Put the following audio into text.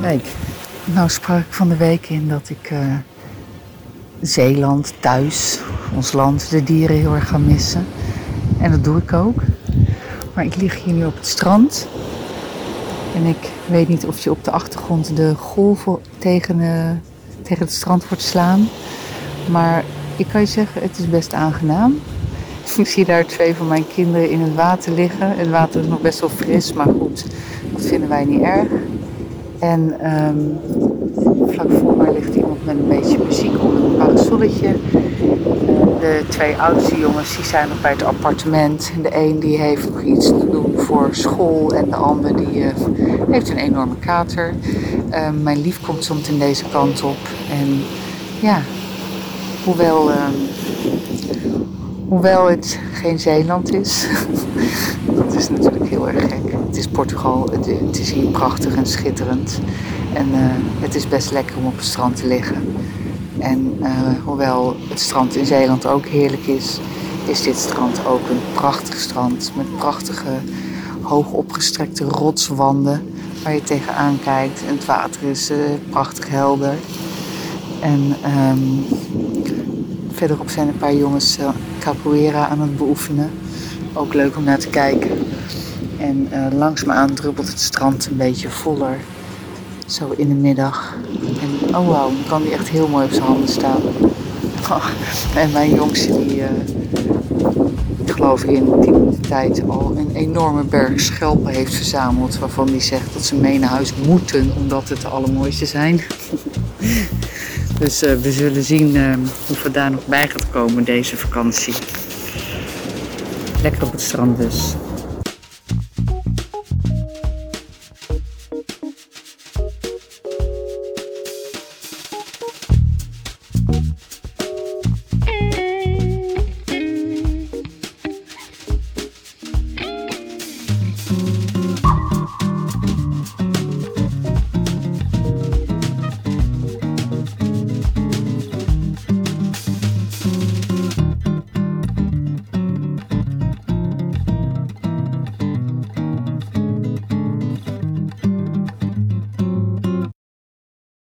Kijk, nou sprak ik van de week in dat ik eh, Zeeland, thuis, ons land, de dieren heel erg ga missen. En dat doe ik ook. Maar ik lig hier nu op het strand. En ik weet niet of je op de achtergrond de golven tegen, tegen het strand hoort slaan. Maar ik kan je zeggen, het is best aangenaam. Ik zie daar twee van mijn kinderen in het water liggen. Het water is nog best wel fris, maar goed, dat vinden wij niet erg. En ehm, vlak voor mij ligt iemand met een beetje muziek onder een parasolletje. De twee oudste jongens die zijn nog bij het appartement. De een die heeft nog iets te doen voor school en de ander die uh, heeft een enorme kater. Ehm, mijn lief komt soms in deze kant op. En ja, hoewel, ehm, hoewel het geen Zeeland is, dat is natuurlijk heel erg gek. Is Portugal, het, het is hier prachtig en schitterend. En uh, het is best lekker om op het strand te liggen. En uh, hoewel het strand in Zeeland ook heerlijk is, is dit strand ook een prachtig strand met prachtige hoog opgestrekte rotswanden waar je tegenaan kijkt. En het water is uh, prachtig helder. En um, verderop zijn een paar jongens capoeira aan het beoefenen. Ook leuk om naar te kijken. En uh, langs me aan druppelt het strand een beetje voller. Zo in de middag. En oh wauw, dan kan die echt heel mooi op zijn handen staan. En mijn jongste die, uh, ik geloof in tien minuten tijd al een enorme berg schelpen heeft verzameld. Waarvan die zegt dat ze mee naar huis moeten omdat het de allermooiste zijn. dus uh, we zullen zien uh, of we daar nog bij gaat komen deze vakantie. Lekker op het strand dus.